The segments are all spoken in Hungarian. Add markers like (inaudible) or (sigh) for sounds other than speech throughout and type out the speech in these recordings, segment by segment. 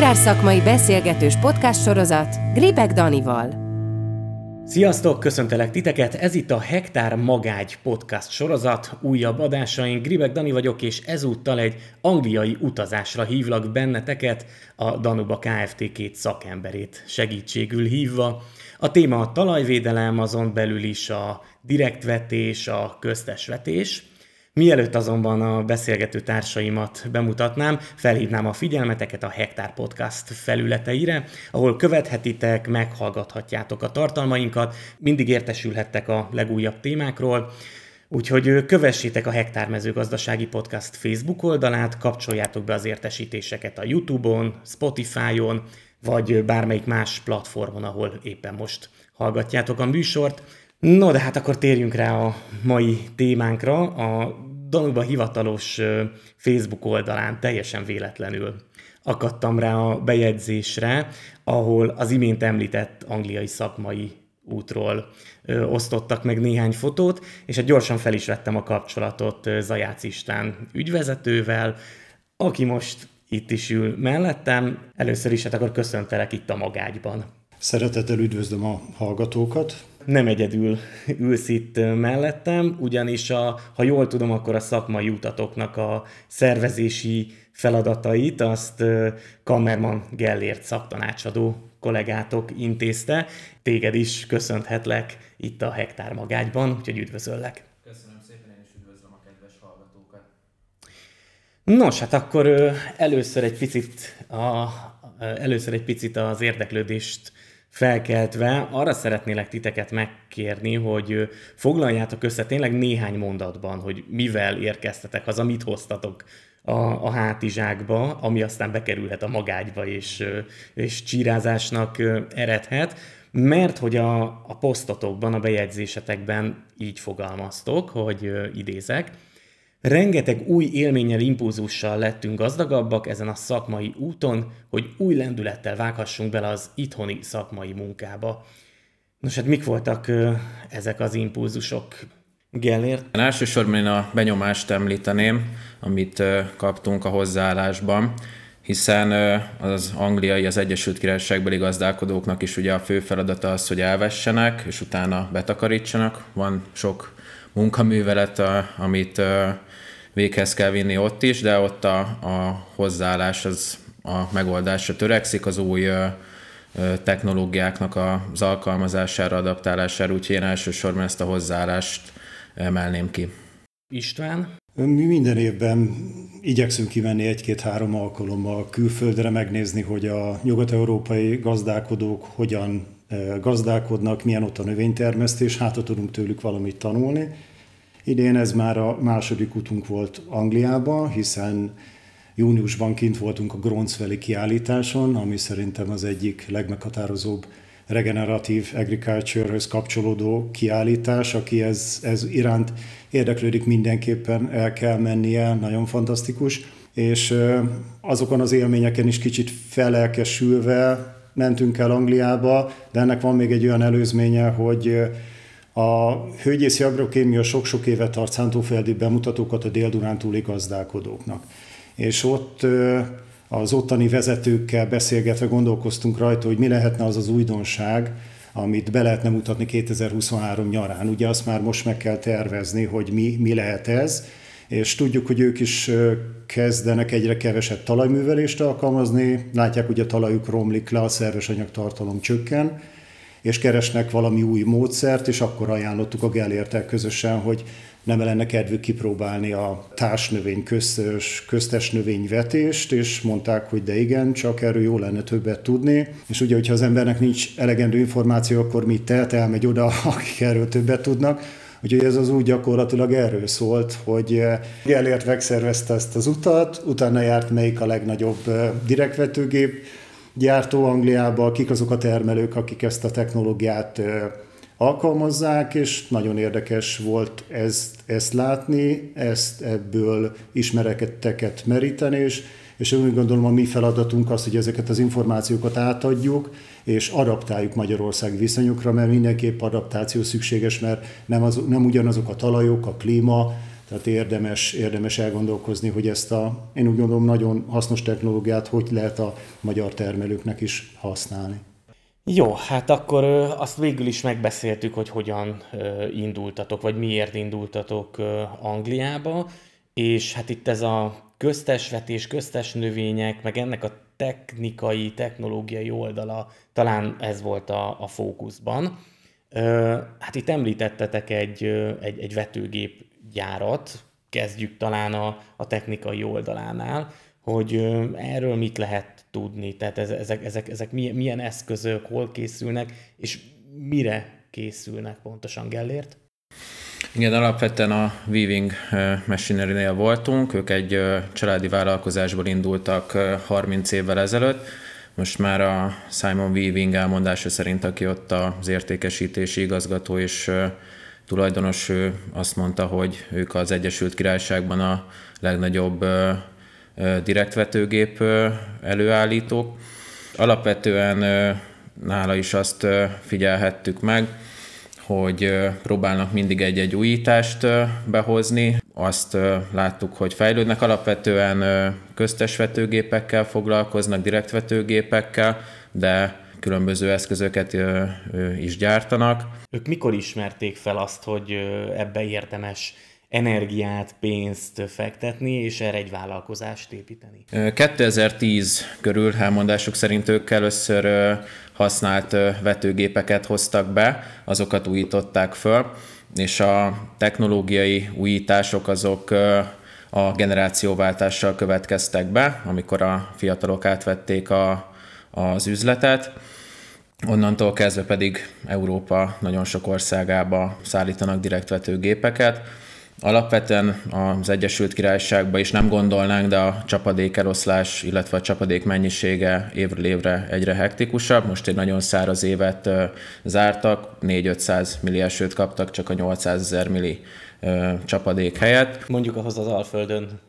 Agrárszakmai beszélgetős podcast sorozat Gribek Danival. Sziasztok, köszöntelek titeket! Ez itt a Hektár Magágy podcast sorozat. Újabb adásaink, Gribek Dani vagyok, és ezúttal egy angliai utazásra hívlak benneteket, a Danuba Kft. két szakemberét segítségül hívva. A téma a talajvédelem, azon belül is a direktvetés, a köztesvetés – Mielőtt azonban a beszélgető társaimat bemutatnám, felhívnám a figyelmeteket a Hektár Podcast felületeire, ahol követhetitek, meghallgathatjátok a tartalmainkat, mindig értesülhettek a legújabb témákról, Úgyhogy kövessétek a Hektár Mezőgazdasági Podcast Facebook oldalát, kapcsoljátok be az értesítéseket a YouTube-on, Spotify-on, vagy bármelyik más platformon, ahol éppen most hallgatjátok a műsort. No, de hát akkor térjünk rá a mai témánkra. A Danuba hivatalos Facebook oldalán teljesen véletlenül akadtam rá a bejegyzésre, ahol az imént említett angliai szakmai útról ö, osztottak meg néhány fotót, és hát gyorsan fel is vettem a kapcsolatot Zajács István ügyvezetővel, aki most itt is ül mellettem. Először is hát akkor köszöntelek itt a magágyban. Szeretettel üdvözlöm a hallgatókat nem egyedül ülsz itt mellettem, ugyanis a, ha jól tudom, akkor a szakmai utatoknak a szervezési feladatait azt Kammerman Gellért szaktanácsadó kollégátok intézte. Téged is köszönhetlek itt a Hektár Magágyban, úgyhogy üdvözöllek. Köszönöm szépen, én is üdvözlöm a kedves hallgatókat. Nos, hát akkor először egy picit, a, először egy picit az érdeklődést felkeltve, arra szeretnélek titeket megkérni, hogy foglaljátok össze tényleg néhány mondatban, hogy mivel érkeztetek haza, mit hoztatok a, a hátizsákba, ami aztán bekerülhet a magágyba, és, és csírázásnak eredhet, mert hogy a, a posztotokban, a bejegyzésetekben így fogalmaztok, hogy idézek, Rengeteg új élménnyel, impulzussal lettünk gazdagabbak ezen a szakmai úton, hogy új lendülettel vághassunk bele az itthoni szakmai munkába. Nos, hát mik voltak ö, ezek az impulzusok, Gellért? Én elsősorban én a benyomást említeném, amit ö, kaptunk a hozzáállásban, hiszen ö, az angliai, az Egyesült Királyságbeli gazdálkodóknak is ugye a fő feladata az, hogy elvessenek, és utána betakarítsanak. Van sok munkaművelet, amit véghez kell vinni ott is, de ott a, a hozzáállás az a megoldásra törekszik, az új technológiáknak az alkalmazására, adaptálására, úgyhogy én elsősorban ezt a hozzáállást emelném ki. István? Mi minden évben igyekszünk kimenni egy-két-három alkalommal külföldre megnézni, hogy a nyugat-európai gazdálkodók hogyan gazdálkodnak, milyen ott a növénytermesztés, hát tudunk tőlük valamit tanulni. Idén ez már a második utunk volt Angliába, hiszen júniusban kint voltunk a Gronsveli kiállításon, ami szerintem az egyik legmeghatározóbb regeneratív agriculture-höz kapcsolódó kiállítás, aki ez, ez iránt érdeklődik, mindenképpen el kell mennie, nagyon fantasztikus. És azokon az élményeken is kicsit felelkesülve mentünk el Angliába, de ennek van még egy olyan előzménye, hogy a hőgyészi agrokémia sok-sok éve tart szántóföldi bemutatókat a dél-dunántúli gazdálkodóknak. És ott az ottani vezetőkkel beszélgetve gondolkoztunk rajta, hogy mi lehetne az az újdonság, amit be lehetne mutatni 2023 nyarán. Ugye azt már most meg kell tervezni, hogy mi, mi lehet ez, és tudjuk, hogy ők is kezdenek egyre kevesebb talajművelést alkalmazni, látják, hogy a talajuk romlik le, a szerves anyagtartalom csökken, és keresnek valami új módszert, és akkor ajánlottuk a Gellértel közösen, hogy nem lenne kedvük kipróbálni a társnövény köztes, köztes növényvetést, és mondták, hogy de igen, csak erről jó lenne többet tudni. És ugye, hogyha az embernek nincs elegendő információ, akkor mit tehet? Elmegy oda, (laughs) akik erről többet tudnak. Úgyhogy ez az úgy gyakorlatilag erről szólt, hogy Gellért megszervezte ezt az utat, utána járt melyik a legnagyobb direktvetőgép, gyártó Angliába, kik azok a termelők, akik ezt a technológiát alkalmazzák, és nagyon érdekes volt ezt, ezt látni, ezt ebből ismereteket meríteni, és, és úgy gondolom a mi feladatunk az, hogy ezeket az információkat átadjuk, és adaptáljuk Magyarország viszonyokra, mert mindenképp adaptáció szükséges, mert nem, az, nem ugyanazok a talajok, a klíma, Tehát érdemes, érdemes elgondolkozni, hogy ezt a, én úgy gondolom, nagyon hasznos technológiát hogy lehet a magyar termelőknek is használni. Jó, hát akkor azt végül is megbeszéltük, hogy hogyan indultatok, vagy miért indultatok Angliába, és hát itt ez a köztes vetés, köztes növények, meg ennek a technikai, technológiai oldala, talán ez volt a, a fókuszban. Hát itt említettetek egy, egy, egy vetőgép gyárat, kezdjük talán a, a technikai oldalánál, hogy erről mit lehet tudni, tehát ezek, ezek, ezek milyen, milyen eszközök, hol készülnek, és mire készülnek pontosan Gellért? Igen, alapvetően a Weaving Machinery-nél voltunk, ők egy családi vállalkozásból indultak 30 évvel ezelőtt, most már a Simon Weaving elmondása szerint, aki ott az értékesítési igazgató és tulajdonos, ő azt mondta, hogy ők az Egyesült Királyságban a legnagyobb direktvetőgép előállítók. Alapvetően nála is azt figyelhettük meg, hogy próbálnak mindig egy-egy újítást behozni. Azt láttuk, hogy fejlődnek alapvetően köztes vetőgépekkel foglalkoznak, direktvetőgépekkel, de különböző eszközöket is gyártanak. Ők mikor ismerték fel azt, hogy ebbe érdemes energiát, pénzt fektetni, és erre egy vállalkozást építeni? 2010 körül elmondásuk szerint ők először használt vetőgépeket hoztak be, azokat újították föl, és a technológiai újítások azok a generációváltással következtek be, amikor a fiatalok átvették a, az üzletet. Onnantól kezdve pedig Európa nagyon sok országába szállítanak direktvetőgépeket, Alapvetően az Egyesült Királyságban is nem gondolnánk, de a csapadék eloszlás, illetve a csapadék mennyisége évről évre egyre hektikusabb. Most egy nagyon száraz évet zártak, 4-500 milli esőt kaptak csak a 800 ezer milli csapadék helyett. Mondjuk ahhoz az Alföldön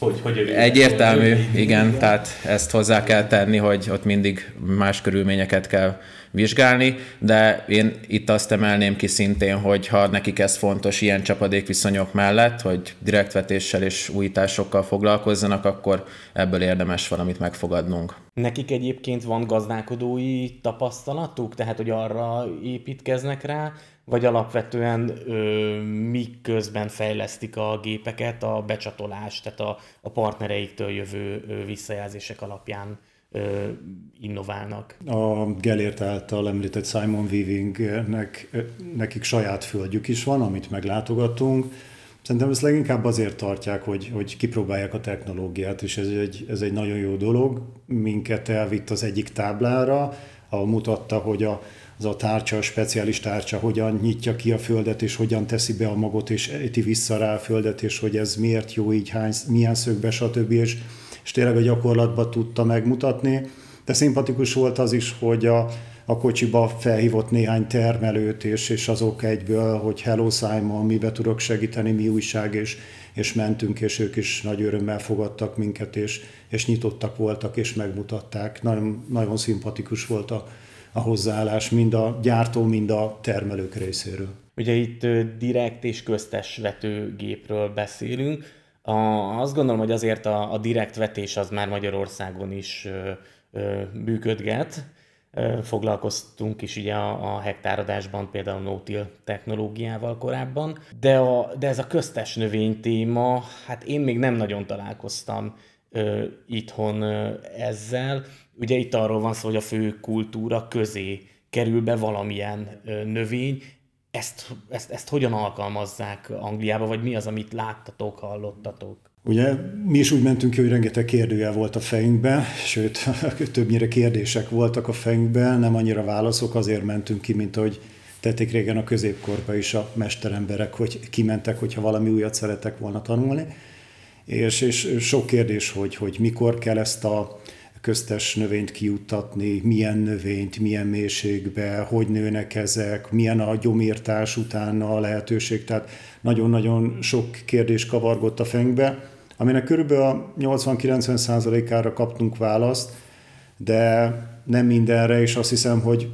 hogy, hogy Egyértelmű, igen, tehát ezt hozzá kell tenni, hogy ott mindig más körülményeket kell vizsgálni, de én itt azt emelném ki szintén, hogy ha nekik ez fontos ilyen csapadékviszonyok mellett, hogy direktvetéssel és újításokkal foglalkozzanak, akkor ebből érdemes valamit megfogadnunk. Nekik egyébként van gazdálkodói tapasztalatuk, tehát hogy arra építkeznek rá, vagy alapvetően ö, mik közben fejlesztik a gépeket a becsatolás, tehát a, a partnereiktől jövő ö, visszajelzések alapján innoválnak. A Gelért által említett Simon Weavingnek nekik saját földjük is van, amit meglátogattunk. Szerintem ezt leginkább azért tartják, hogy, hogy kipróbálják a technológiát, és ez egy, ez egy nagyon jó dolog. Minket elvitt az egyik táblára, ahol mutatta, hogy a, az a tárcsa, a speciális tárcsa hogyan nyitja ki a földet, és hogyan teszi be a magot, és ejti vissza rá a földet, és hogy ez miért jó így, hány, milyen szögbe, stb. És, és tényleg a gyakorlatban tudta megmutatni. De szimpatikus volt az is, hogy a, a kocsiba felhívott néhány termelőt, és, és azok egyből, hogy hello Simon, mibe tudok segíteni, mi újság, és, és mentünk, és ők is nagy örömmel fogadtak minket, és, és nyitottak voltak, és megmutatták. Nagyon, nagyon szimpatikus volt a, a hozzáállás mind a gyártó, mind a termelők részéről. Ugye itt direkt és köztes vetőgépről beszélünk. A, azt gondolom, hogy azért a, a direkt vetés az már Magyarországon is ö, működget. Foglalkoztunk is ugye a, a hektáradásban például no-till technológiával korábban, de, a, de ez a köztes növény téma, hát én még nem nagyon találkoztam ö, itthon ö, ezzel. Ugye itt arról van szó, hogy a fő kultúra közé kerül be valamilyen ö, növény, ezt, ezt, ezt hogyan alkalmazzák Angliába, vagy mi az, amit láttatok, hallottatok? Ugye mi is úgy mentünk ki, hogy rengeteg kérdőjel volt a fejünkben, sőt, (laughs) többnyire kérdések voltak a fejünkben, nem annyira válaszok, azért mentünk ki, mint hogy tették régen a középkorba is a mesteremberek, hogy kimentek, hogyha valami újat szeretek volna tanulni. És, és sok kérdés, hogy, hogy mikor kell ezt a köztes növényt kijuttatni, milyen növényt, milyen mélységbe, hogy nőnek ezek, milyen a gyomírtás utána a lehetőség. Tehát nagyon-nagyon sok kérdés kavargott a fejünkbe, aminek körülbelül 80-90 százalékára kaptunk választ, de nem mindenre, és azt hiszem, hogy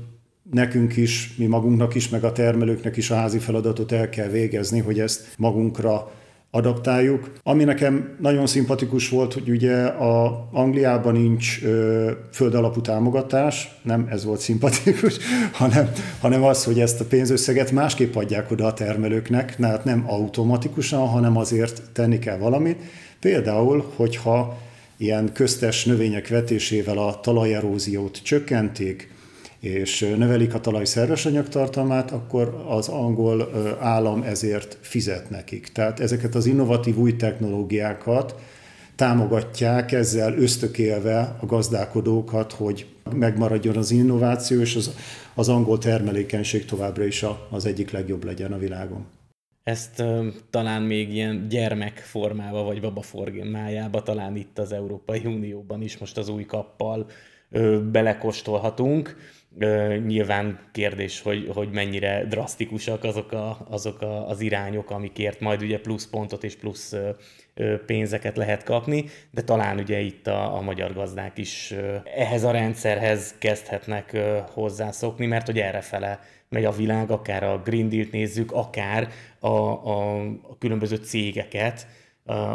nekünk is, mi magunknak is, meg a termelőknek is a házi feladatot el kell végezni, hogy ezt magunkra adaptáljuk. Ami nekem nagyon szimpatikus volt, hogy ugye a Angliában nincs ö, földalapú támogatás, nem ez volt szimpatikus, (laughs) hanem, hanem az, hogy ezt a pénzösszeget másképp adják oda a termelőknek, tehát nem automatikusan, hanem azért tenni kell valamit. Például, hogyha ilyen köztes növények vetésével a talajeróziót csökkentik, és növelik a talaj szerves anyagtartalmát, akkor az angol állam ezért fizet nekik. Tehát ezeket az innovatív új technológiákat támogatják ezzel ösztökélve a gazdálkodókat, hogy megmaradjon az innováció, és az, az angol termelékenység továbbra is a, az egyik legjobb legyen a világon. Ezt uh, talán még ilyen gyermek formába, vagy baba formájába, talán itt az Európai Unióban is most az új kappal uh, belekostolhatunk Nyilván kérdés, hogy, hogy mennyire drasztikusak azok, a, azok a, az irányok, amikért majd ugye plusz pontot és plusz pénzeket lehet kapni, de talán ugye itt a, a magyar gazdák is ehhez a rendszerhez kezdhetnek hozzászokni, mert hogy errefele megy a világ, akár a Green Deal-t nézzük, akár a, a, a különböző cégeket,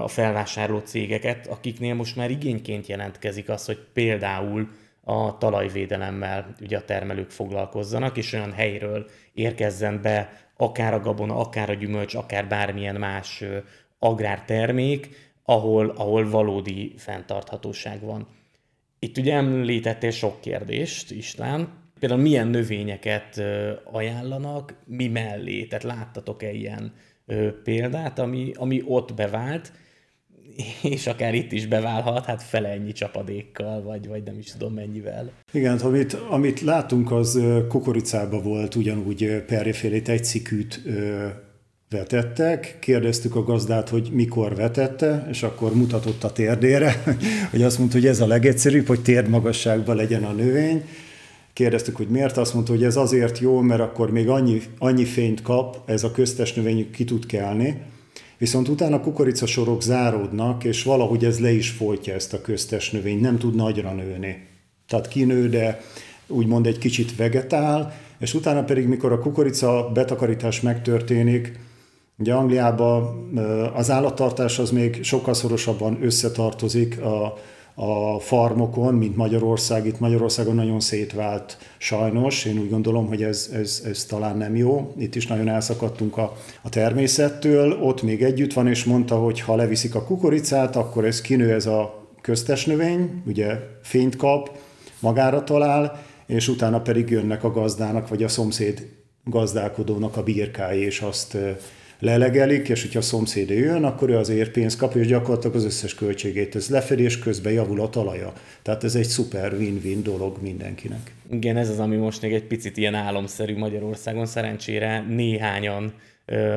a felvásárló cégeket, akiknél most már igényként jelentkezik az, hogy például a talajvédelemmel ugye a termelők foglalkozzanak, és olyan helyről érkezzen be akár a gabona, akár a gyümölcs, akár bármilyen más agrártermék, ahol, ahol valódi fenntarthatóság van. Itt ugye említettél sok kérdést, István. Például milyen növényeket ajánlanak, mi mellé? Tehát láttatok-e ilyen példát, ami, ami ott bevált, és akár itt is beválhat, hát fele ennyi csapadékkal, vagy, vagy nem is tudom mennyivel. Igen, amit, amit látunk, az kukoricába volt ugyanúgy perjefélét egy cikűt vetettek, kérdeztük a gazdát, hogy mikor vetette, és akkor mutatott a térdére, (laughs) hogy azt mondta, hogy ez a legegyszerűbb, hogy térd magasságban legyen a növény. Kérdeztük, hogy miért, azt mondta, hogy ez azért jó, mert akkor még annyi, annyi fényt kap, ez a köztes növény ki tud kelni, Viszont utána kukoricasorok záródnak, és valahogy ez le is folytja ezt a köztes növényt, nem tud nagyra nőni. Tehát kinő, de úgymond egy kicsit vegetál, és utána pedig, mikor a kukorica betakarítás megtörténik, ugye Angliában az állattartás az még sokkal szorosabban összetartozik a, a farmokon, mint Magyarország. Itt Magyarországon nagyon szétvált sajnos. Én úgy gondolom, hogy ez, ez, ez talán nem jó. Itt is nagyon elszakadtunk a, a természettől. Ott még együtt van, és mondta, hogy ha leviszik a kukoricát, akkor ez kinő ez a köztes növény, ugye fényt kap, magára talál, és utána pedig jönnek a gazdának, vagy a szomszéd gazdálkodónak a birkái, és azt lelegelik, és hogyha a szomszéd jön, akkor ő azért pénzt kap, és gyakorlatilag az összes költségét ez lefedés közben javul a talaja. Tehát ez egy szuper win-win dolog mindenkinek. Igen, ez az, ami most még egy picit ilyen álomszerű Magyarországon. Szerencsére néhányan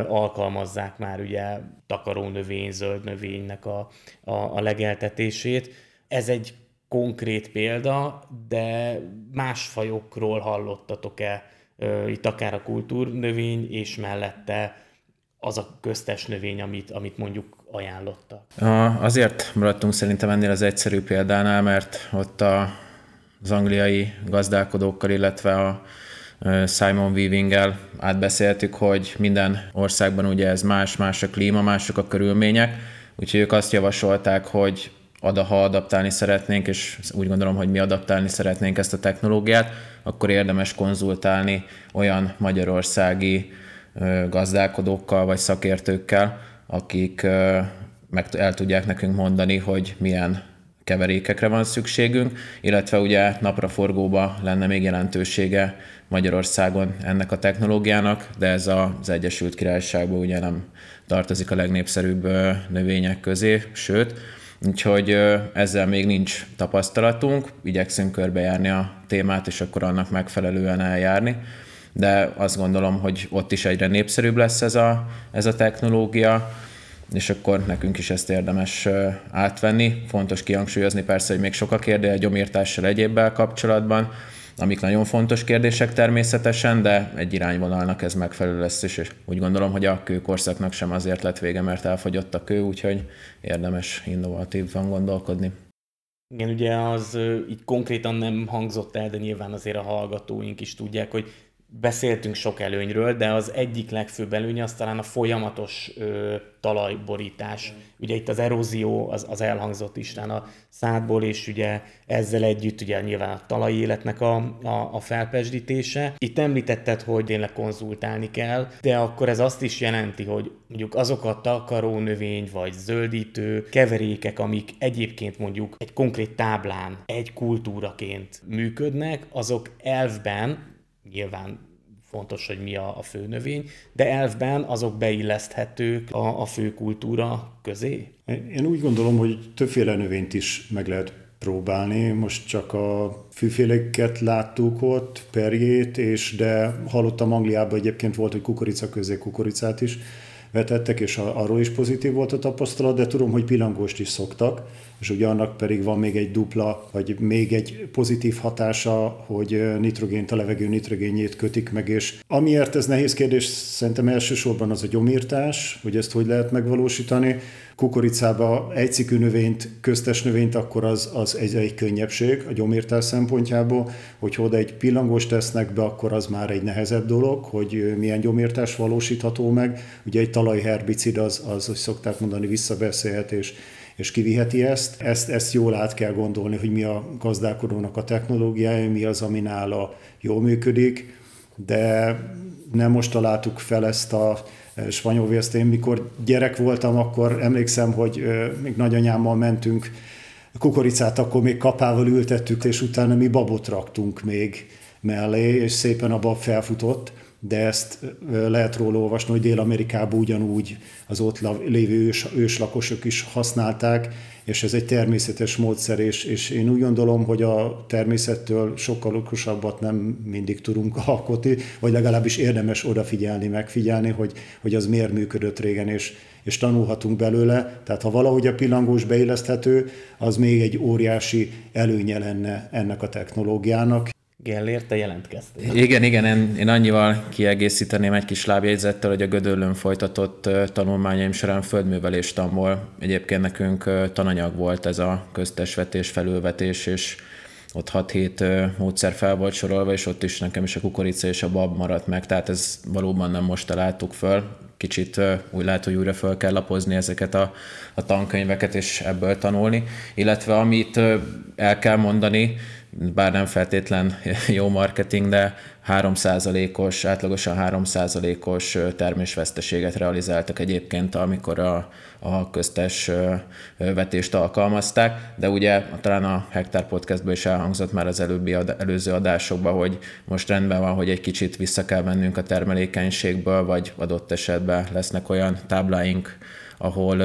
alkalmazzák már ugye takaró növény, zöld növénynek a, a, a legeltetését. Ez egy konkrét példa, de más fajokról hallottatok-e itt akár a kultúrnövény, és mellette az a köztes növény, amit, amit mondjuk ajánlotta. Azért maradtunk szerintem ennél az egyszerű példánál, mert ott a, az angliai gazdálkodókkal, illetve a Simon Weaving-el átbeszéltük, hogy minden országban ugye ez más, más a klíma, mások a körülmények, úgyhogy ők azt javasolták, hogy ad, ha adaptálni szeretnénk, és úgy gondolom, hogy mi adaptálni szeretnénk ezt a technológiát, akkor érdemes konzultálni olyan magyarországi gazdálkodókkal vagy szakértőkkel, akik meg el tudják nekünk mondani, hogy milyen keverékekre van szükségünk, illetve ugye napraforgóba lenne még jelentősége Magyarországon ennek a technológiának, de ez az Egyesült Királyságban ugye nem tartozik a legnépszerűbb növények közé, sőt, úgyhogy ezzel még nincs tapasztalatunk, igyekszünk körbejárni a témát, és akkor annak megfelelően eljárni de azt gondolom, hogy ott is egyre népszerűbb lesz ez a, ez a technológia, és akkor nekünk is ezt érdemes átvenni. Fontos kihangsúlyozni persze, hogy még sok a kérdés a gyomírtással egyébbel kapcsolatban, amik nagyon fontos kérdések természetesen, de egy irányvonalnak ez megfelelő lesz, és úgy gondolom, hogy a kőkorszaknak sem azért lett vége, mert elfogyott a kő, úgyhogy érdemes innovatívan gondolkodni. Igen, ugye az így konkrétan nem hangzott el, de nyilván azért a hallgatóink is tudják, hogy beszéltünk sok előnyről, de az egyik legfőbb előny az talán a folyamatos ö, talajborítás. Mm. Ugye itt az erózió az, az elhangzott Isten a szádból, és ugye ezzel együtt ugye nyilván a talaj életnek a, a, a felpesdítése. Itt említetted, hogy tényleg konzultálni kell, de akkor ez azt is jelenti, hogy mondjuk azok a takaró növény vagy zöldítő keverékek, amik egyébként mondjuk egy konkrét táblán egy kultúraként működnek, azok elvben nyilván fontos, hogy mi a, a fő növény, de elvben azok beilleszthetők a, a fő kultúra közé? Én úgy gondolom, hogy többféle növényt is meg lehet próbálni. Most csak a fűféléket láttuk ott, perjét, és de hallottam Angliában egyébként volt, hogy kukorica közé kukoricát is vetettek, és arról is pozitív volt a tapasztalat, de tudom, hogy pilangóst is szoktak, és ugye annak pedig van még egy dupla, vagy még egy pozitív hatása, hogy nitrogént, a levegő nitrogénjét kötik meg, és amiért ez nehéz kérdés, szerintem elsősorban az a gyomírtás, hogy ezt hogy lehet megvalósítani. Kukoricába egycikű növényt, köztes növényt, akkor az, az egy, egy könnyebbség a gyomírtás szempontjából, hogy oda egy pillangos tesznek be, akkor az már egy nehezebb dolog, hogy milyen gyomírtás valósítható meg. Ugye egy talajherbicid az, az, hogy szokták mondani, visszabeszélhet, és és kiviheti ezt. ezt. Ezt jól át kell gondolni, hogy mi a gazdálkodónak a technológiája, mi az, ami nála jól működik, de nem most találtuk fel ezt a spanyolvészt. Én mikor gyerek voltam, akkor emlékszem, hogy még nagyanyámmal mentünk kukoricát, akkor még kapával ültettük, és utána mi babot raktunk még mellé, és szépen a bab felfutott de ezt lehet róla olvasni, hogy Dél-Amerikában ugyanúgy az ott lévő ős, őslakosok is használták, és ez egy természetes módszer, és, és én úgy gondolom, hogy a természettől sokkal okosabbat nem mindig tudunk alkotni, vagy legalábbis érdemes odafigyelni, megfigyelni, hogy, hogy az miért működött régen, és, és tanulhatunk belőle. Tehát ha valahogy a pillangós beilleszthető, az még egy óriási előnye lenne ennek a technológiának, Gellért, te jelentkeztél. Igen, igen, én, én annyival kiegészíteném egy kis lábjegyzettel, hogy a Gödöllön folytatott tanulmányaim során földművelés tanból egyébként nekünk tananyag volt ez a köztesvetés, felülvetés, és ott 6-7 módszer fel volt sorolva, és ott is nekem is a kukorica és a bab maradt meg, tehát ez valóban nem most találtuk föl. Kicsit úgy lehet, hogy újra föl kell lapozni ezeket a, a tankönyveket, és ebből tanulni. Illetve amit el kell mondani, bár nem feltétlen (laughs) jó marketing, de 3%-os, átlagosan 3%-os termésveszteséget realizáltak egyébként, amikor a, a köztes vetést alkalmazták, de ugye talán a Hektár Podcastban is elhangzott már az előbbi előző adásokban, hogy most rendben van, hogy egy kicsit vissza kell vennünk a termelékenységből, vagy adott esetben lesznek olyan tábláink, ahol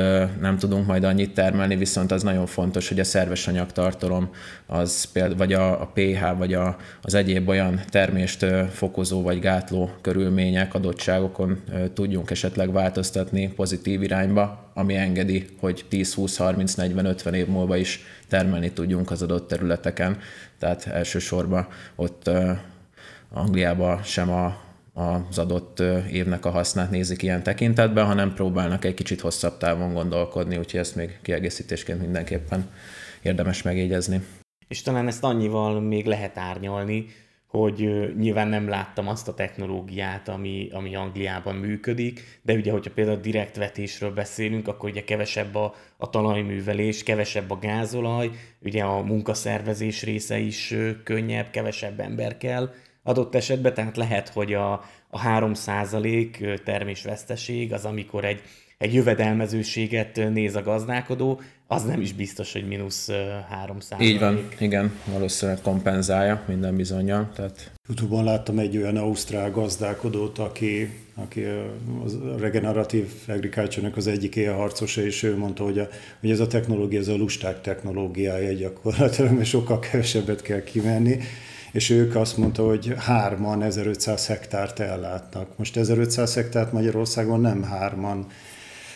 nem tudunk majd annyit termelni, viszont az nagyon fontos, hogy a szerves anyagtartalom, az például, vagy a, a pH, vagy a, az egyéb olyan termést fokozó vagy gátló körülmények, adottságokon tudjunk esetleg változtatni pozitív irányba, ami engedi, hogy 10, 20, 30, 40, 50 év múlva is termelni tudjunk az adott területeken. Tehát elsősorban ott Angliában sem a az adott évnek a hasznát nézik ilyen tekintetben, hanem próbálnak egy kicsit hosszabb távon gondolkodni, úgyhogy ezt még kiegészítésként mindenképpen érdemes megjegyezni. És talán ezt annyival még lehet árnyalni, hogy nyilván nem láttam azt a technológiát, ami, ami Angliában működik, de ugye, hogyha például direkt vetésről beszélünk, akkor ugye kevesebb a, a talajművelés, kevesebb a gázolaj, ugye a munkaszervezés része is könnyebb, kevesebb ember kell, adott esetben, tehát lehet, hogy a, a 3% termésveszteség az, amikor egy, egy jövedelmezőséget néz a gazdálkodó, az nem is biztos, hogy mínusz 3 Így van, igen, valószínűleg kompenzálja minden bizonyal. Tehát... Utóban láttam egy olyan ausztrál gazdálkodót, aki, aki a regeneratív agriculture az egyik harcosa, és ő mondta, hogy, a, hogy ez a technológia, ez a lusták technológiája gyakorlatilag, mert sokkal kevesebbet kell kivenni, és ők azt mondta, hogy hárman 1500 hektárt ellátnak. Most 1500 hektárt Magyarországon nem hárman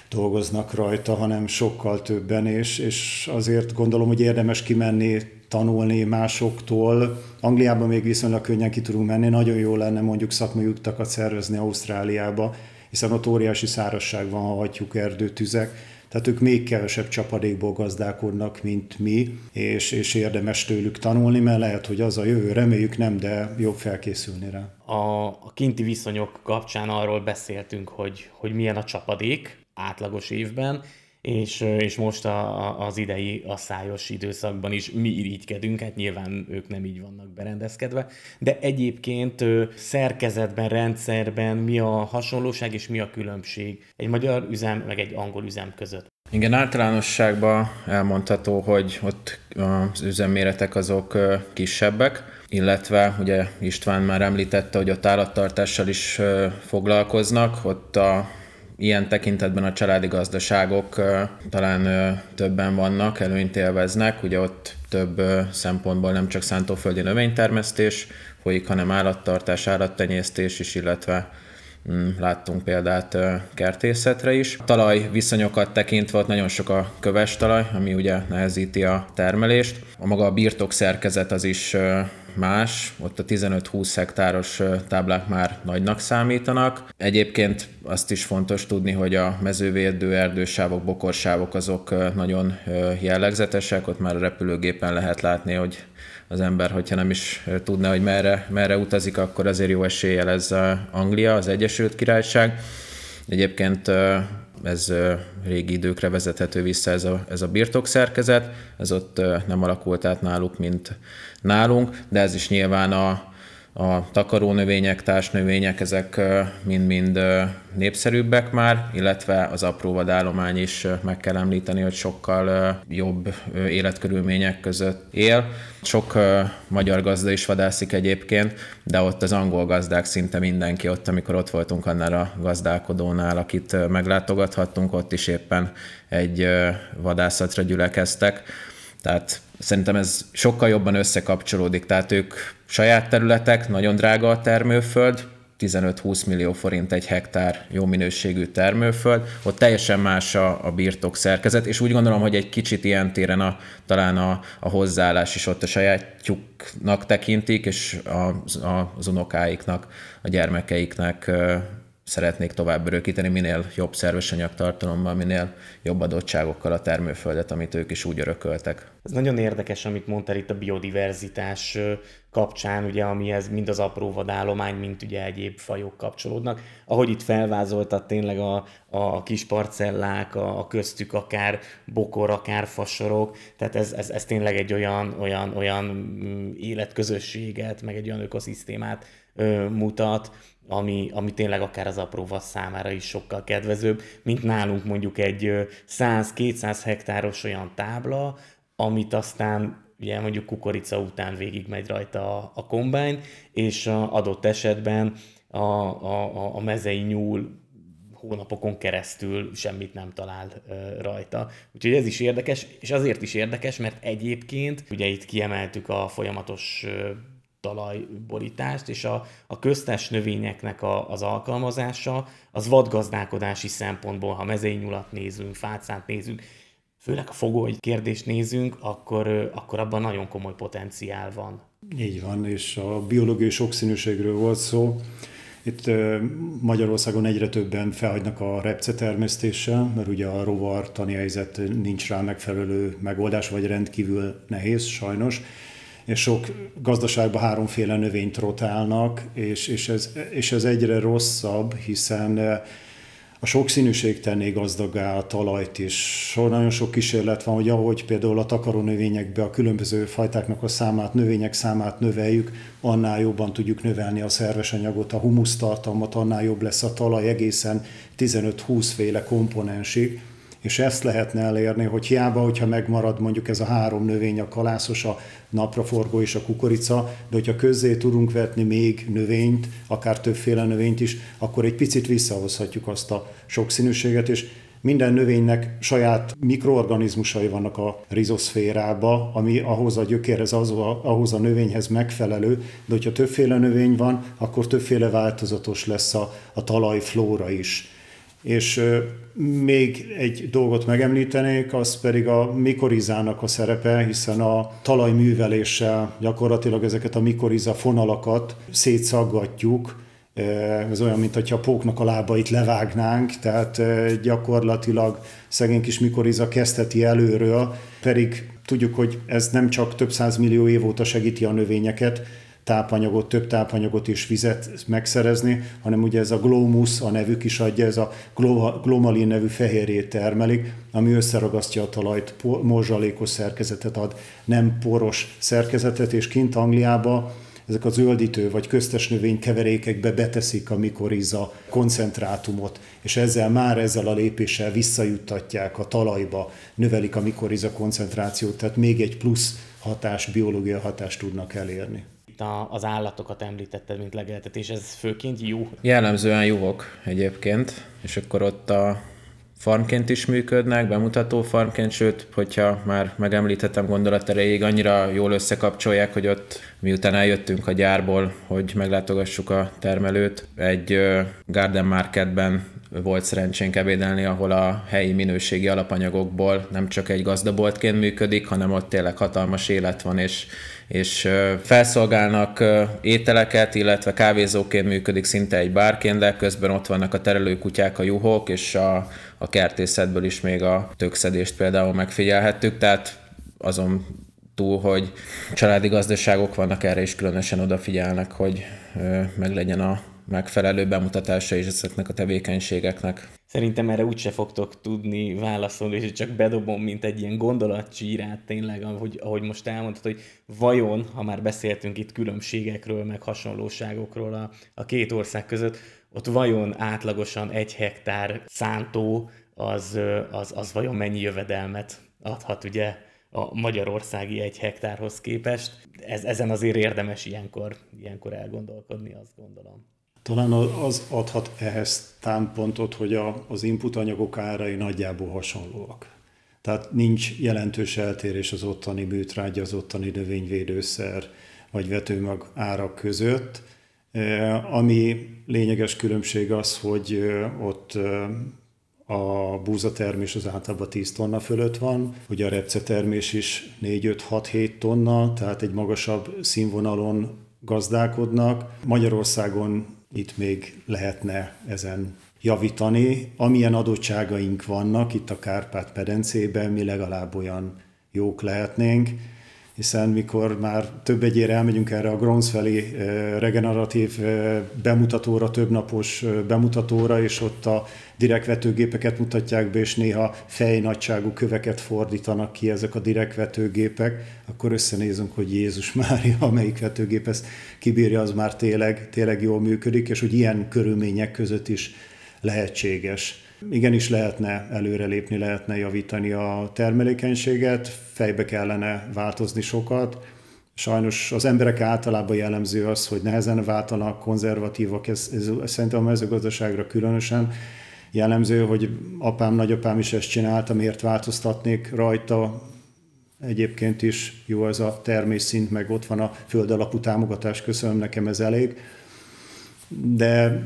dolgoznak rajta, hanem sokkal többen, és, és azért gondolom, hogy érdemes kimenni, tanulni másoktól. Angliában még viszonylag könnyen ki tudunk menni, nagyon jó lenne mondjuk szakmai utakat szervezni Ausztráliába, hiszen ott óriási szárasság van, ha hagyjuk erdőtüzek, Tehát ők még kevesebb csapadékból gazdálkodnak, mint mi, és, és érdemes tőlük tanulni, mert lehet, hogy az a jövő, reméljük nem, de jobb felkészülni rá. A, a kinti viszonyok kapcsán arról beszéltünk, hogy, hogy milyen a csapadék átlagos évben, és, és most a, az idei a szájos időszakban is mi irigykedünk, hát nyilván ők nem így vannak berendezkedve, de egyébként szerkezetben, rendszerben mi a hasonlóság és mi a különbség egy magyar üzem meg egy angol üzem között? Igen, általánosságban elmondható, hogy ott az üzemméretek azok kisebbek, illetve ugye István már említette, hogy ott állattartással is foglalkoznak, ott a ilyen tekintetben a családi gazdaságok talán többen vannak, előnyt élveznek, ugye ott több szempontból nem csak szántóföldi növénytermesztés folyik, hanem állattartás, állattenyésztés is, illetve láttunk példát kertészetre is. A talaj viszonyokat tekintve ott nagyon sok a köves talaj, ami ugye nehezíti a termelést. A maga a birtok szerkezet az is más, ott a 15-20 hektáros táblák már nagynak számítanak. Egyébként azt is fontos tudni, hogy a mezővédő erdősávok, bokorsávok azok nagyon jellegzetesek, ott már a repülőgépen lehet látni, hogy az ember, hogyha nem is tudná, hogy merre, merre utazik, akkor azért jó eséllyel ez Anglia, az Egyesült Királyság. Egyébként ez régi időkre vezethető vissza ez a, ez a birtokszerkezet, ez ott nem alakult át náluk, mint nálunk, de ez is nyilván a, a takarónövények, társnövények, ezek mind-mind népszerűbbek már, illetve az apró vadállomány is meg kell említeni, hogy sokkal jobb életkörülmények között él. Sok magyar gazda is vadászik egyébként, de ott az angol gazdák szinte mindenki ott, amikor ott voltunk annál a gazdálkodónál, akit meglátogathattunk, ott is éppen egy vadászatra gyülekeztek. Tehát szerintem ez sokkal jobban összekapcsolódik, tehát ők saját területek, nagyon drága a termőföld, 15-20 millió forint egy hektár jó minőségű termőföld, ott teljesen más a, a birtok szerkezet, és úgy gondolom, hogy egy kicsit ilyen téren a, talán a, a hozzáállás is ott a sajátjuknak tekintik, és a, a, az unokáiknak, a gyermekeiknek szeretnék tovább örökíteni, minél jobb szerves anyagtartalommal, minél jobb adottságokkal a termőföldet, amit ők is úgy örököltek. Ez nagyon érdekes, amit mondtál itt a biodiverzitás kapcsán, ugye, amihez mind az apró vadállomány, mint ugye egyéb fajok kapcsolódnak. Ahogy itt felvázoltad tényleg a, a kis parcellák, a, a köztük akár bokor, akár fasorok, tehát ez, ez, ez tényleg egy olyan, olyan, olyan mm, életközösséget, meg egy olyan ökoszisztémát ö, mutat, ami, ami tényleg akár az apró vasz számára is sokkal kedvezőbb, mint nálunk mondjuk egy 100-200 hektáros olyan tábla, amit aztán ugye mondjuk kukorica után végig megy rajta a, a kombány, és a adott esetben a, a, a mezei nyúl hónapokon keresztül semmit nem talál rajta. Úgyhogy ez is érdekes, és azért is érdekes, mert egyébként ugye itt kiemeltük a folyamatos talajborítást, és a, a köztes növényeknek a, az alkalmazása az vadgazdálkodási szempontból, ha mezényulat nézünk, fácát nézünk, főleg a fogoly kérdést nézünk, akkor, akkor abban nagyon komoly potenciál van. Így van, és a biológiai sokszínűségről volt szó. Itt Magyarországon egyre többen felhagynak a repce termesztéssel, mert ugye a rovar tani helyzet nincs rá megfelelő megoldás, vagy rendkívül nehéz sajnos és sok gazdaságban háromféle növényt rotálnak, és, és, ez, és ez egyre rosszabb, hiszen eh, a sokszínűség tenné gazdagá a talajt is. Nagyon sok kísérlet van, hogy ahogy például a takarónövényekbe a különböző fajtáknak a számát, növények számát növeljük, annál jobban tudjuk növelni a szerves anyagot, a humusztartalmat, annál jobb lesz a talaj egészen 15-20 féle komponensig és ezt lehetne elérni, hogy hiába, hogyha megmarad mondjuk ez a három növény, a kalászos, a napraforgó és a kukorica, de hogyha közzé tudunk vetni még növényt, akár többféle növényt is, akkor egy picit visszahozhatjuk azt a sokszínűséget, és minden növénynek saját mikroorganizmusai vannak a rizoszférába, ami ahhoz a gyökérhez, ahhoz a növényhez megfelelő, de hogyha többféle növény van, akkor többféle változatos lesz a, a talajflóra is. És még egy dolgot megemlítenék, az pedig a mikorizának a szerepe, hiszen a talajműveléssel gyakorlatilag ezeket a mikoriza fonalakat szétszaggatjuk, ez olyan, mint a póknak a lábait levágnánk, tehát gyakorlatilag szegény kis mikoriza kezdheti előről, pedig tudjuk, hogy ez nem csak több millió év óta segíti a növényeket, tápanyagot, több tápanyagot és vizet megszerezni, hanem ugye ez a glomus, a nevük is adja, ez a glomalin nevű fehérjét termelik, ami összeragasztja a talajt, morzsalékos szerkezetet ad, nem poros szerkezetet, és kint Angliába ezek a zöldítő vagy köztes növénykeverékekbe beteszik a mikoriza koncentrátumot, és ezzel már ezzel a lépéssel visszajuttatják a talajba, növelik a mikoriza koncentrációt, tehát még egy plusz hatás, biológia hatást tudnak elérni az állatokat említetted, mint legeltetés, ez főként jó? Jellemzően juhok egyébként, és akkor ott a farmként is működnek, bemutató farmként, sőt, hogyha már megemlítettem gondolat erejéig, annyira jól összekapcsolják, hogy ott miután eljöttünk a gyárból, hogy meglátogassuk a termelőt, egy Garden Marketben volt szerencsénk ebédelni, ahol a helyi minőségi alapanyagokból nem csak egy gazdaboltként működik, hanem ott tényleg hatalmas élet van, és és felszolgálnak ételeket, illetve kávézóként működik szinte egy bárként, de közben ott vannak a terelőkutyák, a juhok, és a, a kertészetből is még a tökszedést például megfigyelhettük, tehát azon túl, hogy családi gazdaságok vannak erre is különösen odafigyelnek, hogy meg legyen a megfelelő bemutatása is ezeknek a tevékenységeknek. Szerintem erre úgyse fogtok tudni válaszolni, és csak bedobom, mint egy ilyen gondolatcsírát tényleg, ahogy, ahogy most elmondtad, hogy vajon, ha már beszéltünk itt különbségekről, meg hasonlóságokról a, a két ország között, ott vajon átlagosan egy hektár szántó az, az, az vajon mennyi jövedelmet adhat ugye a magyarországi egy hektárhoz képest. Ez, ezen azért érdemes ilyenkor, ilyenkor elgondolkodni, azt gondolom. Talán az adhat ehhez támpontot, hogy a, az input anyagok árai nagyjából hasonlóak. Tehát nincs jelentős eltérés az ottani műtrágya, az ottani növényvédőszer vagy vetőmag árak között. E, ami lényeges különbség az, hogy e, ott e, a búzatermés az általában 10 tonna fölött van, ugye a repcetermés is 4-5-6-7 tonna, tehát egy magasabb színvonalon gazdálkodnak. Magyarországon itt még lehetne ezen javítani. Amilyen adottságaink vannak itt a Kárpát-pedencében, mi legalább olyan jók lehetnénk, hiszen mikor már több egyére elmegyünk erre a Gronsfelli regeneratív bemutatóra, többnapos bemutatóra, és ott a direktvetőgépeket mutatják be, és néha fejnagyságú köveket fordítanak ki ezek a direktvetőgépek, akkor összenézünk, hogy Jézus Mária, amelyik vetőgép ezt kibírja, az már tényleg, tényleg jól működik, és hogy ilyen körülmények között is lehetséges. Igenis lehetne előrelépni, lehetne javítani a termelékenységet, fejbe kellene változni sokat. Sajnos az emberek általában jellemző az, hogy nehezen váltanak, konzervatívak, ez, ez, szerintem a mezőgazdaságra különösen jellemző, hogy apám, nagyapám is ezt csinálta, miért változtatnék rajta, egyébként is jó ez a termésszint, meg ott van a föld alapú támogatás, köszönöm, nekem ez elég. De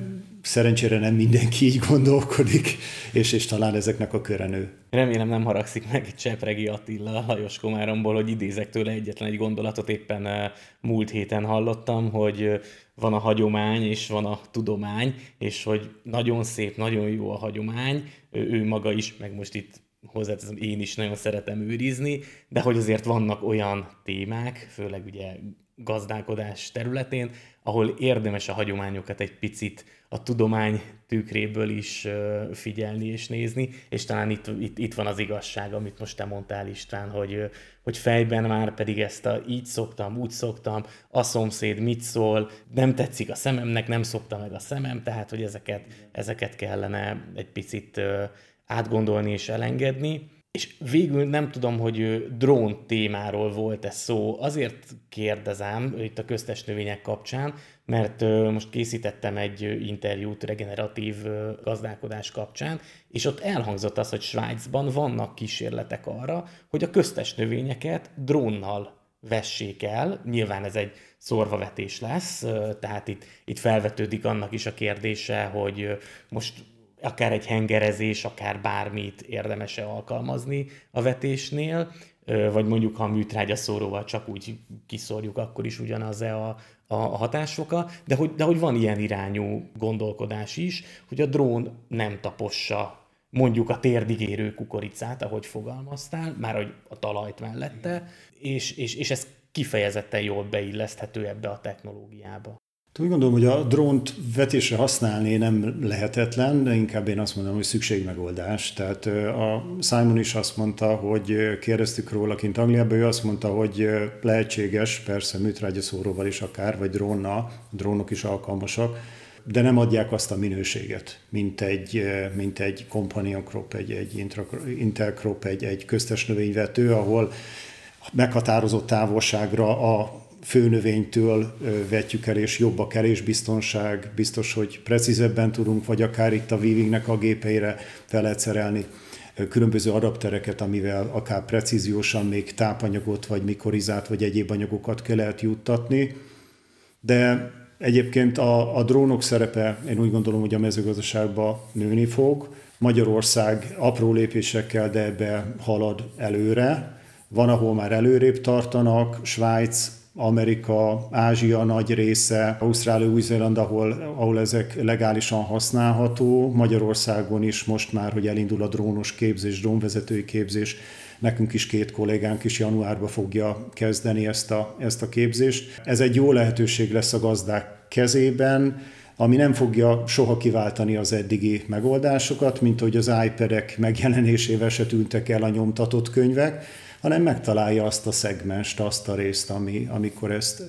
szerencsére nem mindenki így gondolkodik, és, és talán ezeknek a köre nő. Remélem nem haragszik meg Csepregi Attila Lajos Komáromból, hogy idézek tőle egyetlen egy gondolatot, éppen eh, múlt héten hallottam, hogy eh, van a hagyomány és van a tudomány, és hogy nagyon szép, nagyon jó a hagyomány, ő, ő maga is, meg most itt hozzáteszem, én is nagyon szeretem őrizni, de hogy azért vannak olyan témák, főleg ugye gazdálkodás területén, ahol érdemes a hagyományokat egy picit a tudomány tükréből is figyelni és nézni, és talán itt, itt, itt van az igazság, amit most te mondtál István, hogy, hogy fejben már pedig ezt a így szoktam, úgy szoktam, a szomszéd mit szól, nem tetszik a szememnek, nem szokta meg a szemem, tehát hogy ezeket, ezeket kellene egy picit átgondolni és elengedni. És végül nem tudom, hogy drón témáról volt ez szó. Azért kérdezem itt a köztes növények kapcsán, mert most készítettem egy interjút regeneratív gazdálkodás kapcsán, és ott elhangzott az, hogy Svájcban vannak kísérletek arra, hogy a köztes növényeket drónnal vessék el. Nyilván ez egy szorvavetés lesz, tehát itt, itt felvetődik annak is a kérdése, hogy most akár egy hengerezés, akár bármit érdemes-e alkalmazni a vetésnél. vagy mondjuk ha a műtrágya szóróval csak úgy kiszorjuk, akkor is ugyanaz-e a, a hatásoka, de hogy, de hogy van ilyen irányú gondolkodás is, hogy a drón nem tapossa mondjuk a térdigérő kukoricát, ahogy fogalmaztál, már hogy a talajt mellette, és, és, és ez kifejezetten jól beilleszthető ebbe a technológiába. Úgy gondolom, hogy a drónt vetésre használni nem lehetetlen, de inkább én azt mondom, hogy szükségmegoldás. Tehát a Simon is azt mondta, hogy kérdeztük róla kint Angliában, ő azt mondta, hogy lehetséges, persze műtrágyaszóróval is akár, vagy drónnal, drónok is alkalmasak, de nem adják azt a minőséget, mint egy, mint egy companion crop, egy, egy intercrop, egy, egy köztes növényvető, ahol meghatározott távolságra a főnövénytől vetjük el, és jobb a kerésbiztonság, biztos, hogy precízebben tudunk, vagy akár itt a weavingnek a gépeire fel lehet szerelni különböző adaptereket, amivel akár precíziósan még tápanyagot, vagy mikorizát, vagy egyéb anyagokat kell lehet juttatni. De egyébként a, a drónok szerepe, én úgy gondolom, hogy a mezőgazdaságban nőni fog. Magyarország apró lépésekkel, de ebbe halad előre. Van, ahol már előrébb tartanak, Svájc Amerika, Ázsia nagy része, Ausztrália, Új-Zéland, ahol, ahol ezek legálisan használható, Magyarországon is most már, hogy elindul a drónos képzés, drónvezetői képzés, nekünk is két kollégánk is januárban fogja kezdeni ezt a, ezt a képzést. Ez egy jó lehetőség lesz a gazdák kezében, ami nem fogja soha kiváltani az eddigi megoldásokat, mint hogy az iPad-ek megjelenésével se tűntek el a nyomtatott könyvek, hanem megtalálja azt a szegmest, azt a részt, ami, amikor ezt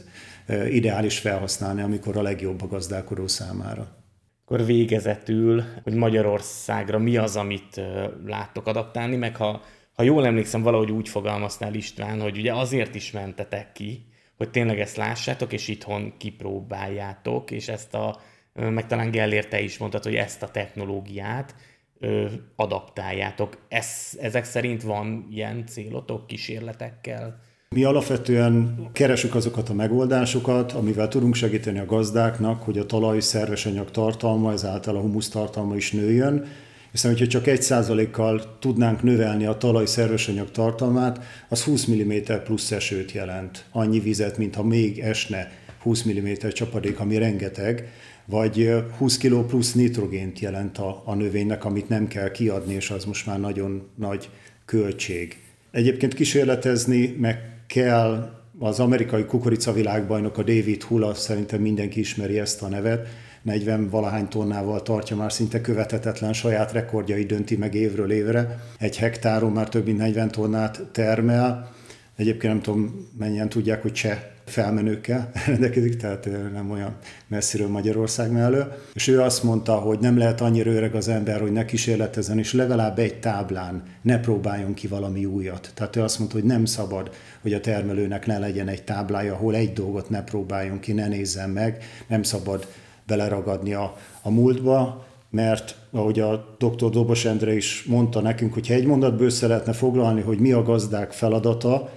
e, ideális felhasználni, amikor a legjobb a gazdálkodó számára. Akkor végezetül, hogy Magyarországra mi az, amit e, láttok adaptálni, meg ha, ha jól emlékszem, valahogy úgy fogalmaztál István, hogy ugye azért is mentetek ki, hogy tényleg ezt lássátok, és itthon kipróbáljátok, és ezt a, meg talán Gellért te is mondtad, hogy ezt a technológiát ö, adaptáljátok. Ez, ezek szerint van ilyen célotok kísérletekkel? Mi alapvetően keresünk azokat a megoldásokat, amivel tudunk segíteni a gazdáknak, hogy a talaj szerves anyag tartalma, ezáltal a humusz tartalma is nőjön, hiszen hogyha csak egy százalékkal tudnánk növelni a talaj szerves anyag tartalmát, az 20 mm plusz esőt jelent. Annyi vizet, mintha még esne 20 mm csapadék, ami rengeteg, vagy 20 kg plusz nitrogént jelent a, a növénynek, amit nem kell kiadni, és az most már nagyon nagy költség. Egyébként kísérletezni meg kell az amerikai kukoricavilágbajnok, a David Hula, szerintem mindenki ismeri ezt a nevet, 40 valahány tonnával tartja már szinte követhetetlen saját rekordjai dönti meg évről évre. Egy hektáron már több mint 40 tonnát termel. Egyébként nem tudom, mennyien tudják, hogy cseh felmenőkkel (laughs) rendelkezik, tehát nem olyan messziről Magyarország mellől. És ő azt mondta, hogy nem lehet annyira öreg az ember, hogy ne kísérletezzen, és legalább egy táblán ne próbáljon ki valami újat. Tehát ő azt mondta, hogy nem szabad, hogy a termelőnek ne legyen egy táblája, ahol egy dolgot ne próbáljon ki, ne nézzen meg, nem szabad beleragadni a, a múltba, mert ahogy a dr. Dobos Endre is mondta nekünk, hogy egy mondatból össze lehetne foglalni, hogy mi a gazdák feladata,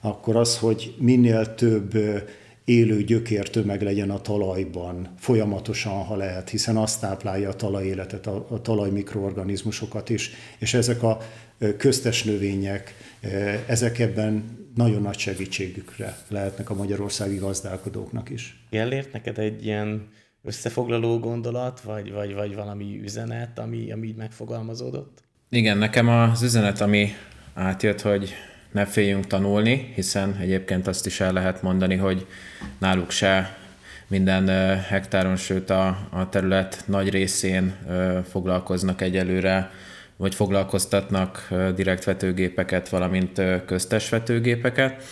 akkor az, hogy minél több élő gyökértömeg legyen a talajban, folyamatosan, ha lehet, hiszen azt táplálja a talajéletet, a, a talaj mikroorganizmusokat is, és ezek a köztes növények, ezek ebben nagyon nagy segítségükre lehetnek a magyarországi gazdálkodóknak is. Gellért neked egy ilyen összefoglaló gondolat, vagy, vagy, vagy valami üzenet, ami, ami így megfogalmazódott? Igen, nekem az üzenet, ami átjött, hogy ne féljünk tanulni, hiszen egyébként azt is el lehet mondani, hogy náluk se minden hektáron, sőt a, a terület nagy részén foglalkoznak egyelőre, vagy foglalkoztatnak direkt vetőgépeket, valamint köztes vetőgépeket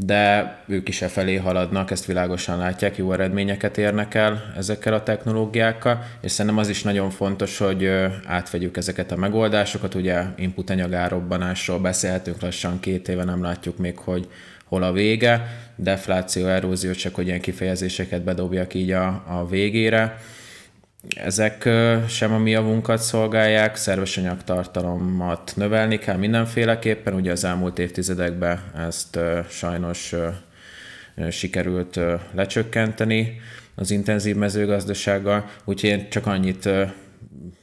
de ők is e felé haladnak, ezt világosan látják, jó eredményeket érnek el ezekkel a technológiákkal, és szerintem az is nagyon fontos, hogy átvegyük ezeket a megoldásokat, ugye input anyagárobbanásról beszélhetünk lassan két éve, nem látjuk még, hogy hol a vége, defláció, erózió, csak hogy ilyen kifejezéseket bedobjak így a, a végére ezek sem a mi javunkat szolgálják, szerves anyagtartalomat növelni kell mindenféleképpen, ugye az elmúlt évtizedekben ezt sajnos sikerült lecsökkenteni az intenzív mezőgazdasággal, úgyhogy én csak annyit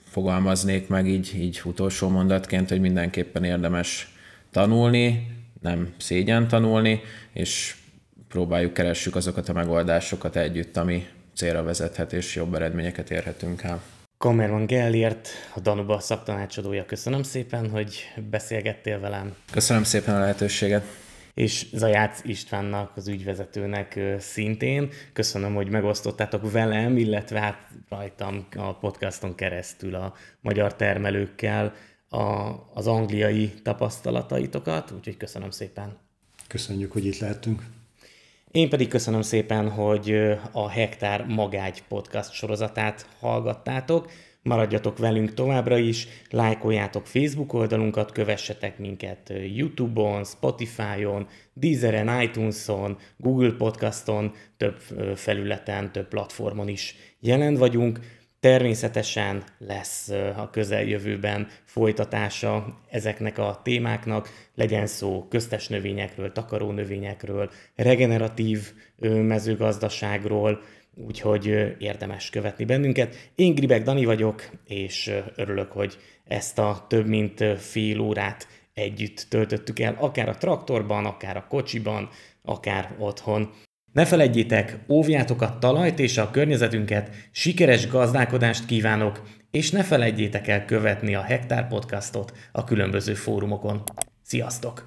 fogalmaznék meg így, így utolsó mondatként, hogy mindenképpen érdemes tanulni, nem szégyen tanulni, és próbáljuk, keressük azokat a megoldásokat együtt, ami célra vezethet, és jobb eredményeket érhetünk el. Kamerman Gellért, a Danuba szaktanácsadója. Köszönöm szépen, hogy beszélgettél velem. Köszönöm szépen a lehetőséget. És Zajác Istvánnak, az ügyvezetőnek szintén. Köszönöm, hogy megosztottátok velem, illetve hát rajtam a podcaston keresztül a magyar termelőkkel a, az angliai tapasztalataitokat, úgyhogy köszönöm szépen. Köszönjük, hogy itt lehetünk. Én pedig köszönöm szépen, hogy a Hektár Magágy podcast sorozatát hallgattátok. Maradjatok velünk továbbra is, lájkoljátok Facebook oldalunkat, kövessetek minket YouTube-on, Spotify-on, Deezeren, iTunes-on, Google Podcaston, több felületen, több platformon is jelen vagyunk. Természetesen lesz a közeljövőben folytatása ezeknek a témáknak, legyen szó köztes növényekről, takaró növényekről, regeneratív mezőgazdaságról, úgyhogy érdemes követni bennünket. Én Gribek Dani vagyok, és örülök, hogy ezt a több mint fél órát együtt töltöttük el, akár a traktorban, akár a kocsiban, akár otthon. Ne felejtjétek, óvjátok a talajt és a környezetünket, sikeres gazdálkodást kívánok, és ne felejtjétek el követni a Hektár podcastot a különböző fórumokon. Sziasztok!